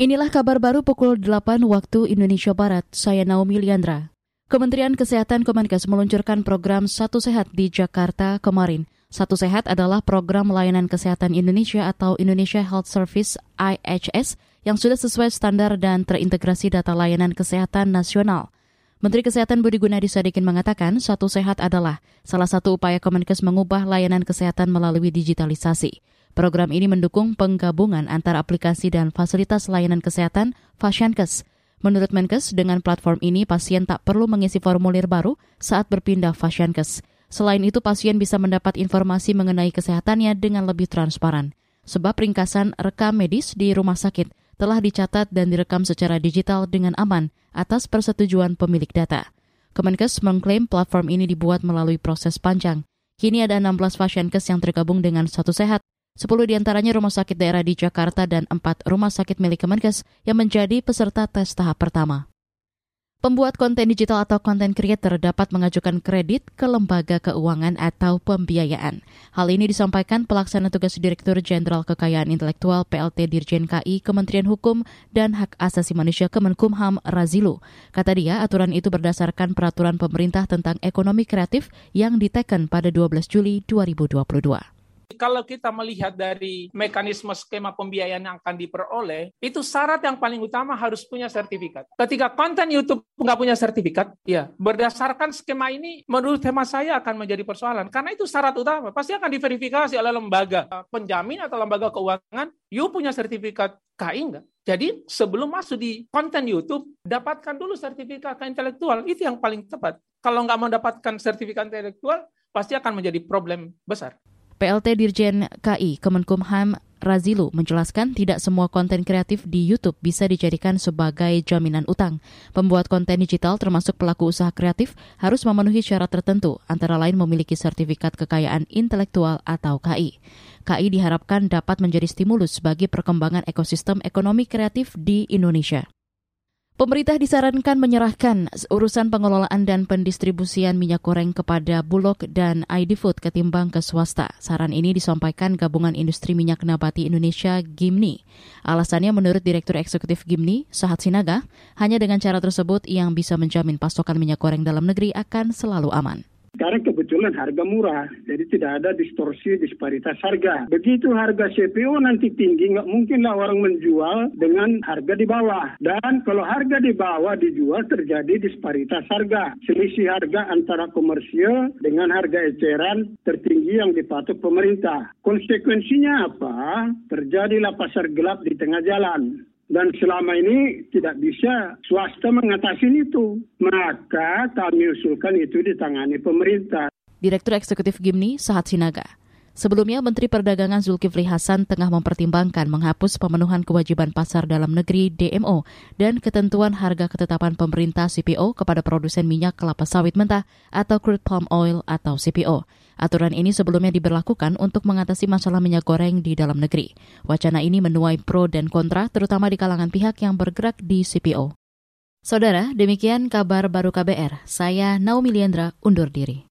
Inilah kabar baru pukul 8 waktu Indonesia Barat. Saya Naomi Liandra. Kementerian Kesehatan Kemenkes meluncurkan program Satu Sehat di Jakarta kemarin. Satu Sehat adalah program layanan kesehatan Indonesia atau Indonesia Health Service IHS yang sudah sesuai standar dan terintegrasi data layanan kesehatan nasional. Menteri Kesehatan Budi Gunadi Sadikin mengatakan Satu Sehat adalah salah satu upaya Kemenkes mengubah layanan kesehatan melalui digitalisasi. Program ini mendukung penggabungan antara aplikasi dan fasilitas layanan kesehatan Fashiankes. Menurut Menkes, dengan platform ini pasien tak perlu mengisi formulir baru saat berpindah Fashiankes. Selain itu, pasien bisa mendapat informasi mengenai kesehatannya dengan lebih transparan. Sebab ringkasan rekam medis di rumah sakit telah dicatat dan direkam secara digital dengan aman atas persetujuan pemilik data. Kemenkes mengklaim platform ini dibuat melalui proses panjang. Kini ada 16 Fashiankes yang tergabung dengan Satu Sehat 10 di antaranya rumah sakit daerah di Jakarta dan 4 rumah sakit milik Kemenkes yang menjadi peserta tes tahap pertama. Pembuat konten digital atau konten creator dapat mengajukan kredit ke lembaga keuangan atau pembiayaan. Hal ini disampaikan pelaksana tugas Direktur Jenderal Kekayaan Intelektual PLT Dirjen KI Kementerian Hukum dan Hak Asasi Manusia Kemenkumham Razilu. Kata dia, aturan itu berdasarkan peraturan pemerintah tentang ekonomi kreatif yang diteken pada 12 Juli 2022 kalau kita melihat dari mekanisme skema pembiayaan yang akan diperoleh, itu syarat yang paling utama harus punya sertifikat. Ketika konten YouTube nggak punya sertifikat, ya berdasarkan skema ini, menurut tema saya akan menjadi persoalan. Karena itu syarat utama. Pasti akan diverifikasi oleh lembaga penjamin atau lembaga keuangan. You punya sertifikat KI nggak? Jadi sebelum masuk di konten YouTube, dapatkan dulu sertifikat intelektual. Itu yang paling tepat. Kalau nggak mendapatkan sertifikat intelektual, pasti akan menjadi problem besar. PLT Dirjen KI Kemenkumham Razilu menjelaskan tidak semua konten kreatif di YouTube bisa dijadikan sebagai jaminan utang. Pembuat konten digital termasuk pelaku usaha kreatif harus memenuhi syarat tertentu, antara lain memiliki sertifikat kekayaan intelektual atau KI. KI diharapkan dapat menjadi stimulus bagi perkembangan ekosistem ekonomi kreatif di Indonesia. Pemerintah disarankan menyerahkan urusan pengelolaan dan pendistribusian minyak goreng kepada Bulog dan ID Food ketimbang ke swasta. Saran ini disampaikan Gabungan Industri Minyak Nabati Indonesia GIMNI. Alasannya menurut Direktur Eksekutif GIMNI, Sahat Sinaga, hanya dengan cara tersebut yang bisa menjamin pasokan minyak goreng dalam negeri akan selalu aman. Sekarang kebetulan harga murah, jadi tidak ada distorsi disparitas harga. Begitu harga CPO nanti tinggi, nggak mungkinlah orang menjual dengan harga di bawah. Dan kalau harga di bawah dijual terjadi disparitas harga. Selisih harga antara komersial dengan harga eceran tertinggi yang dipatok pemerintah. Konsekuensinya apa? Terjadilah pasar gelap di tengah jalan dan selama ini tidak bisa swasta mengatasi itu. Maka kami usulkan itu ditangani pemerintah. Direktur Eksekutif Gimni, Sahat Sinaga. Sebelumnya, Menteri Perdagangan Zulkifli Hasan tengah mempertimbangkan menghapus pemenuhan kewajiban pasar dalam negeri DMO dan ketentuan harga ketetapan pemerintah CPO kepada produsen minyak kelapa sawit mentah atau crude palm oil atau CPO. Aturan ini sebelumnya diberlakukan untuk mengatasi masalah minyak goreng di dalam negeri. Wacana ini menuai pro dan kontra terutama di kalangan pihak yang bergerak di CPO. Saudara, demikian kabar baru KBR. Saya Naomi Liandra undur diri.